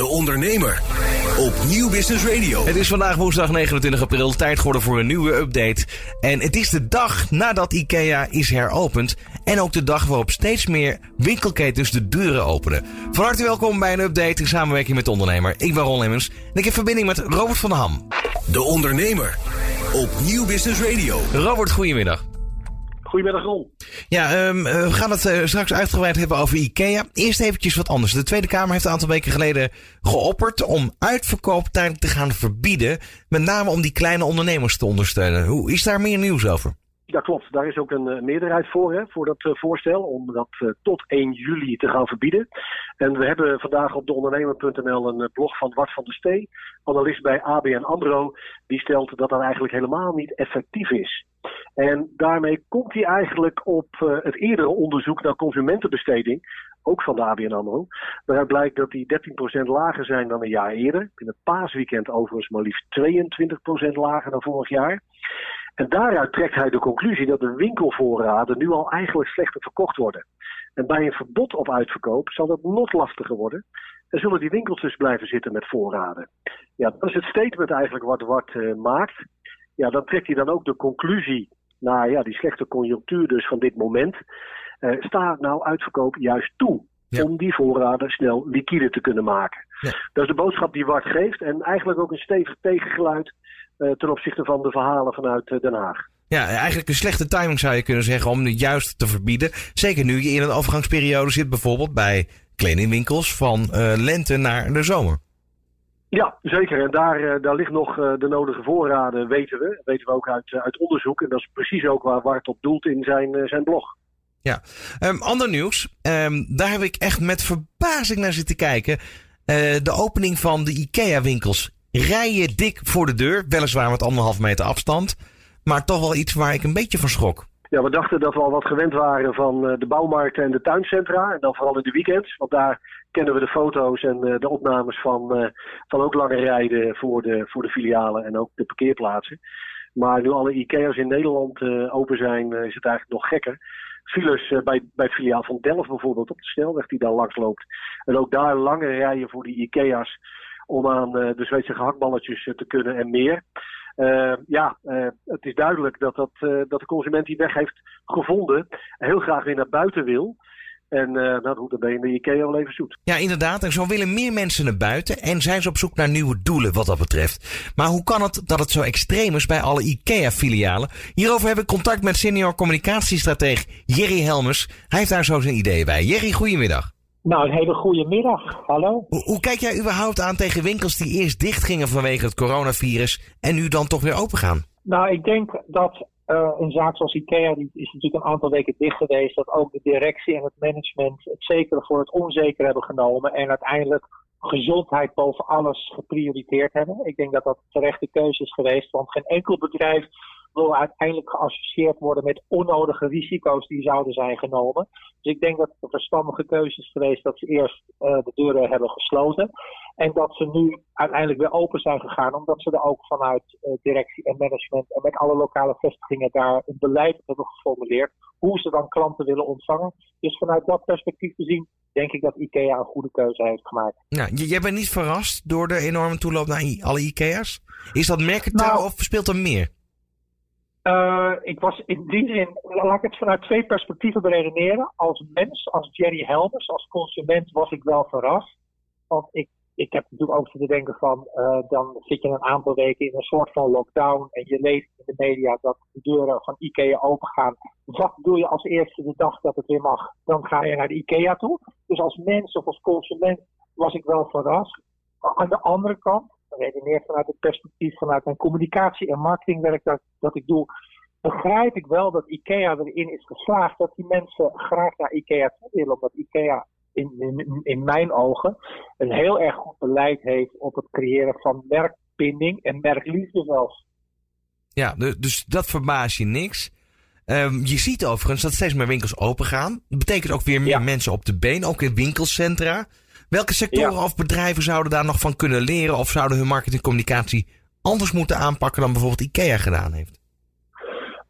De Ondernemer op Nieuw Business Radio. Het is vandaag woensdag 29 april, tijd geworden voor een nieuwe update. En het is de dag nadat IKEA is heropend. En ook de dag waarop steeds meer winkelketens de deuren openen. Van harte welkom bij een update in samenwerking met de ondernemer. Ik ben Ron Lemmens en ik heb verbinding met Robert van der Ham. De Ondernemer op Nieuw Business Radio. Robert, goedemiddag. Goedemiddag Ron. Ja, um, we gaan het uh, straks uitgebreid hebben over IKEA. Eerst eventjes wat anders. De Tweede Kamer heeft een aantal weken geleden geopperd om uitverkoop te gaan verbieden. Met name om die kleine ondernemers te ondersteunen. Hoe is daar meer nieuws over? Ja, klopt. Daar is ook een uh, meerderheid voor, hè, voor dat uh, voorstel, om dat uh, tot 1 juli te gaan verbieden. En we hebben vandaag op deondernemer.nl een blog van Wart van der Stee, analist bij ABN AMRO, die stelt dat dat eigenlijk helemaal niet effectief is. En daarmee komt hij eigenlijk op het eerdere onderzoek naar consumentenbesteding, ook van de ABN AMRO. Waaruit blijkt dat die 13% lager zijn dan een jaar eerder. In het paasweekend overigens maar liefst 22% lager dan vorig jaar. En daaruit trekt hij de conclusie dat de winkelvoorraden nu al eigenlijk slechter verkocht worden. En bij een verbod op uitverkoop zal dat nog lastiger worden. En zullen die winkels dus blijven zitten met voorraden. Ja, dat is het statement eigenlijk wat Wart uh, maakt. Ja, dan trekt hij dan ook de conclusie naar ja, die slechte conjunctuur dus van dit moment. Uh, staat nou uitverkoop juist toe. Ja. Om die voorraden snel liquide te kunnen maken. Ja. Dat is de boodschap die Wart geeft. En eigenlijk ook een stevig tegengeluid ten opzichte van de verhalen vanuit uh, Den Haag. Ja, eigenlijk een slechte timing zou je kunnen zeggen om het juist te verbieden. Zeker nu je in een overgangsperiode zit, bijvoorbeeld bij kledingwinkels van uh, lente naar de zomer. Ja, zeker. En daar, daar ligt nog de nodige voorraden, weten we. Dat weten we ook uit, uit onderzoek. En dat is precies ook waar Bart op doelt in zijn, zijn blog. Ja, um, ander nieuws. Um, daar heb ik echt met verbazing naar zitten kijken. de opening van de IKEA-winkels rijen dik voor de deur. Weliswaar met anderhalf meter afstand. Maar toch wel iets waar ik een beetje van schrok. Ja, we dachten dat we al wat gewend waren van de bouwmarkten en de tuincentra. En dan vooral in de weekends. Want daar kennen we de foto's en de opnames van, van ook lange rijden voor de, voor de filialen en ook de parkeerplaatsen. Maar nu alle IKEA's in Nederland open zijn, is het eigenlijk nog gekker. Files bij, bij het filiaal van Delft bijvoorbeeld op de snelweg die daar langs loopt. En ook daar lange rijen voor die IKEA's om aan uh, de Zweedse gehaktballetjes uh, te kunnen en meer. Uh, ja, het is duidelijk dat, dat, dat de consument die weg heeft gevonden heel graag weer naar buiten wil. En nou, dan ben je in de IKEA wel even zoet. Ja, inderdaad. En zo willen meer mensen naar buiten. En zijn ze op zoek naar nieuwe doelen wat dat betreft. Maar hoe kan het dat het zo extreem is bij alle IKEA-filialen? Hierover heb ik contact met senior communicatiestratege Jerry Helmers. Hij heeft daar zo zijn ideeën bij. Jerry, goedemiddag. Nou, een hele goede middag. Hallo. Hoe, hoe, kijk jij überhaupt aan tegen winkels die eerst dicht gingen vanwege het coronavirus en nu dan toch weer open gaan? Nou, ik denk dat uh, een zaak zoals IKEA, die is natuurlijk een aantal weken dicht geweest, dat ook de directie en het management het zekere voor het onzeker hebben genomen en uiteindelijk gezondheid boven alles geprioriteerd hebben. Ik denk dat dat terechte keuze is geweest, want geen enkel bedrijf wil uiteindelijk geassocieerd worden met onnodige risico's die zouden zijn genomen. Dus ik denk dat het een verstandige keuze is geweest dat ze eerst uh, de deuren hebben gesloten. En dat ze nu uiteindelijk weer open zijn gegaan, omdat ze er ook vanuit uh, directie en management en met alle lokale vestigingen daar een beleid hebben geformuleerd. Hoe ze dan klanten willen ontvangen. Dus vanuit dat perspectief gezien denk ik dat IKEA een goede keuze heeft gemaakt. Nou, jij bent niet verrast door de enorme toeloop naar alle IKEA's? Is dat merkentaal nou, of speelt er meer? Uh, ik was in die zin, laat ik het vanuit twee perspectieven beredeneren. Als mens, als Jerry Helmers, als consument was ik wel verrast. Want ik, ik heb natuurlijk ook te denken van, uh, dan zit je een aantal weken in een soort van lockdown en je leest in de media dat de deuren van IKEA open gaan. Wat doe je als eerste de dag dat het weer mag? Dan ga je naar de IKEA toe. Dus als mens of als consument was ik wel verrast. Aan de andere kant, redeneer vanuit het perspectief vanuit mijn communicatie- en marketingwerk dat, dat ik doe, begrijp ik wel dat IKEA erin is geslaagd dat die mensen graag naar IKEA toe willen. Omdat IKEA in, in, in mijn ogen een heel erg goed beleid heeft op het creëren van merkbinding en merkliefde zelfs. Ja, dus dat verbaast je niks. Um, je ziet overigens dat steeds meer winkels open gaan. Dat betekent ook weer meer ja. mensen op de been, ook in winkelcentra. Welke sectoren ja. of bedrijven zouden daar nog van kunnen leren of zouden hun marketingcommunicatie anders moeten aanpakken dan bijvoorbeeld IKEA gedaan heeft?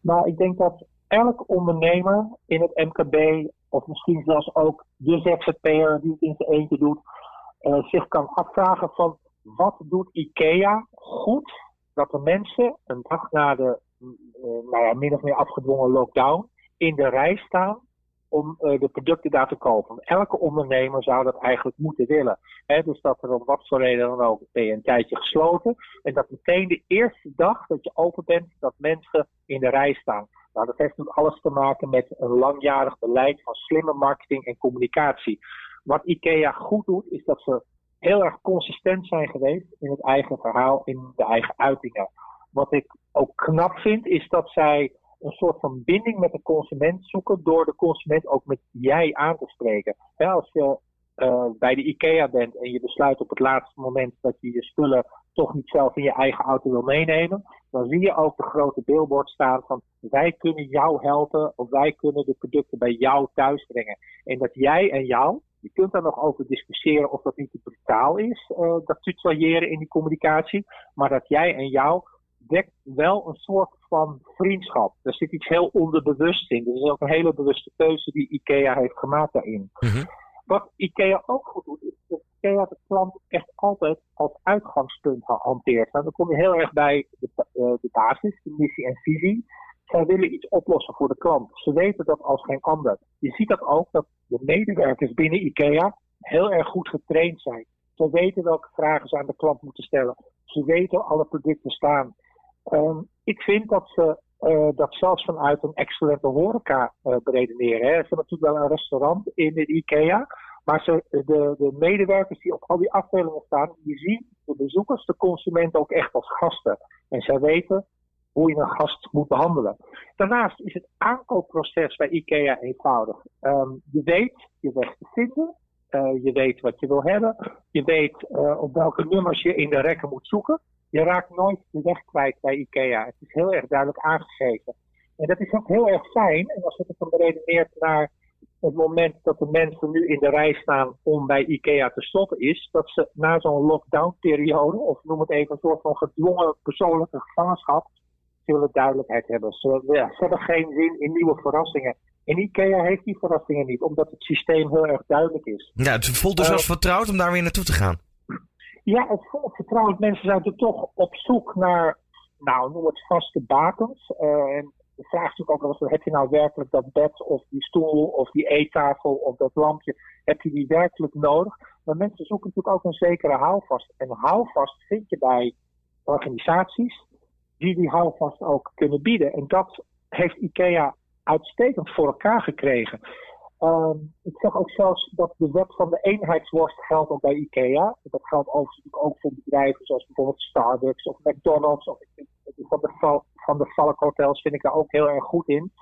Nou, ik denk dat elk ondernemer in het MKB of misschien zelfs ook de ZZP'er die het in zijn eentje doet, zich kan afvragen van wat doet IKEA goed dat de mensen een dag na de nou ja, min of meer afgedwongen lockdown in de rij staan om uh, de producten daar te kopen. Elke ondernemer zou dat eigenlijk moeten willen. Dus dat er om wat voor reden dan ook ben je een tijdje gesloten. En dat meteen de eerste dag dat je open bent, dat mensen in de rij staan. Nou, dat heeft natuurlijk alles te maken met een langjarig beleid van slimme marketing en communicatie. Wat IKEA goed doet, is dat ze heel erg consistent zijn geweest in het eigen verhaal, in de eigen uitingen. Wat ik ook knap vind, is dat zij een soort van binding met de consument zoeken door de consument ook met jij aan te spreken. als je uh, bij de IKEA bent en je besluit op het laatste moment dat je je spullen toch niet zelf in je eigen auto wil meenemen, dan zie je ook de grote billboard staan van wij kunnen jou helpen of wij kunnen de producten bij jou thuis brengen. En dat jij en jou, je kunt daar nog over discussiëren of dat niet te brutaal is, uh, dat tutoyeren in die communicatie, maar dat jij en jou dekt wel een soort van vriendschap. Er zit iets heel onderbewust in. Er is ook een hele bewuste keuze die IKEA heeft gemaakt daarin. Mhm. Wat IKEA ook goed doet, is dat IKEA de klant echt altijd als uitgangspunt hanteert. Nou, dan kom je heel erg bij de, uh, de basis, de missie en visie. Zij willen iets oplossen voor de klant. Ze weten dat als geen ander. Je ziet dat ook dat de medewerkers binnen IKEA heel erg goed getraind zijn. Ze weten welke vragen ze aan de klant moeten stellen. Ze weten alle producten staan. Um, ik vind dat ze uh, dat zelfs vanuit een excellente horeca uh, beredeneren. Hè. Ze hebben natuurlijk wel een restaurant in de IKEA. Maar ze, de, de medewerkers die op al die afdelingen staan, die zien de bezoekers, de consument ook echt als gasten. En zij weten hoe je een gast moet behandelen. Daarnaast is het aankoopproces bij IKEA eenvoudig. Um, je weet je weg te vinden. Uh, je weet wat je wil hebben. Je weet op welke nummers je in de rekken moet zoeken. Je raakt nooit de weg kwijt bij IKEA. Het is heel erg duidelijk aangegeven. En dat is ook heel erg fijn. En als je het dan beredeneert naar het moment dat de mensen nu in de rij staan om bij IKEA te stoppen, is dat ze na zo'n lockdown-periode, of noem het even een soort van gedwongen persoonlijke gevangenschap, zullen duidelijkheid hebben. Ze, ja, ze hebben geen zin in nieuwe verrassingen. En IKEA heeft die verrassingen niet, omdat het systeem heel erg duidelijk is. Ja, het voelt dus uh, als vertrouwd om daar weer naartoe te gaan. Ja, het voelt vertrouwd. Mensen zijn er toch op zoek naar, nou, noem het vaste bakens. Uh, en de vraag is natuurlijk ook wel heb je nou werkelijk dat bed of die stoel of die eettafel of dat lampje, heb je die werkelijk nodig? Maar mensen zoeken natuurlijk ook een zekere houvast. En houvast vind je bij organisaties die die houvast ook kunnen bieden. En dat heeft IKEA uitstekend voor elkaar gekregen. Um, ik zeg ook zelfs dat de wet van de eenheidsworst geldt ook bij IKEA. Dat geldt overigens ook voor bedrijven zoals bijvoorbeeld Starbucks of McDonald's. Of van de, van de Valk Hotels vind ik daar ook heel erg goed in.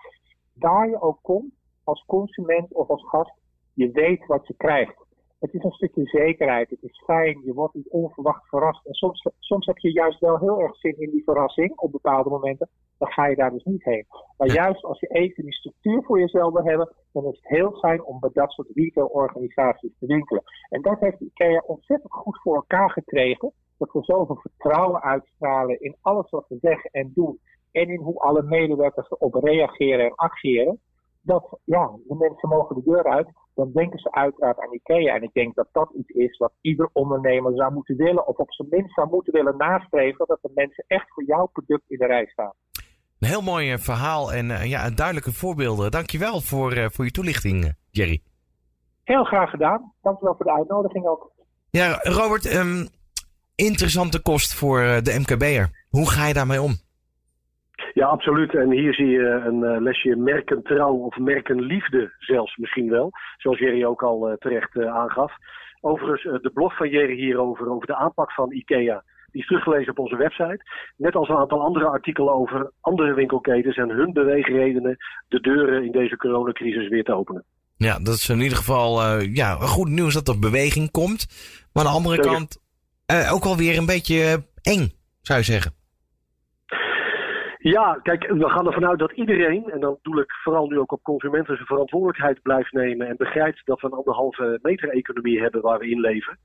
Daar je ook komt, als consument of als gast, je weet wat je krijgt. Het is een stukje zekerheid. Het is fijn. Je wordt niet onverwacht verrast. En soms, soms heb je juist wel heel erg zin in die verrassing op bepaalde momenten. Dan ga je daar dus niet heen. Maar juist als je even die structuur voor jezelf wil hebben, dan is het heel fijn om bij dat soort retailorganisaties te winkelen. En dat heeft IKEA ontzettend goed voor elkaar gekregen. Dat we zoveel vertrouwen uitstralen in alles wat we zeggen en doen. En in hoe alle medewerkers erop reageren en acteren. Dat ja, de mensen mogen de deur uit dan denken ze uiteraard aan IKEA. En ik denk dat dat iets is wat ieder ondernemer zou moeten willen, of op zijn minst zou moeten willen nastreven, dat de mensen echt voor jouw product in de rij staan. Een heel mooi eh, verhaal en uh, ja, duidelijke voorbeelden. Dankjewel voor, uh, voor je toelichting, Jerry. Heel graag gedaan. Dankjewel voor de uitnodiging ook. Ja, Robert, um, interessante kost voor de MKB'er. Hoe ga je daarmee om? Ja, absoluut. En hier zie je een uh, lesje merkentrouw of merkenliefde zelfs misschien wel. Zoals Jerry ook al uh, terecht uh, aangaf. Overigens, de blog van Jerry hierover, over de aanpak van IKEA, die is teruggelezen op onze website. Net als een aantal andere artikelen over andere winkelketens en hun beweegredenen de deuren in deze coronacrisis weer te openen. Ja, dat is in ieder geval ja, goed nieuws dat er beweging komt. Maar aan de andere Zeker. kant ook alweer een beetje eng, zou je zeggen. Ja, kijk, we gaan ervan uit dat iedereen, en dan doe ik vooral nu ook op consumenten, zijn verantwoordelijkheid blijft nemen en begrijpt dat we een anderhalve meter economie hebben waar we in leven.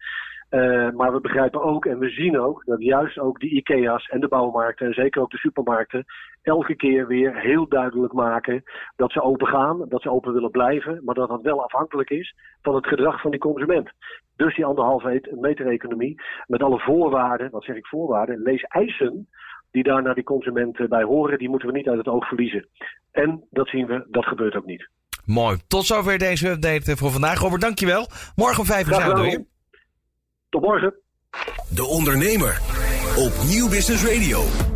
Uh, maar we begrijpen ook en we zien ook dat juist ook de IKEA's en de bouwmarkten en zeker ook de supermarkten elke keer weer heel duidelijk maken dat ze open gaan, dat ze open willen blijven, maar dat dat wel afhankelijk is van het gedrag van die consument. Dus die anderhalve meter economie met alle voorwaarden, wat zeg ik voorwaarden, lees eisen die daar naar die consument bij horen, die moeten we niet uit het oog verliezen. En dat zien we, dat gebeurt ook niet. Mooi. Tot zover deze update voor vandaag. Robert, dankjewel. Morgen om vijf uur zijn we weer. Tot morgen. De Ondernemer op Nieuw Business Radio.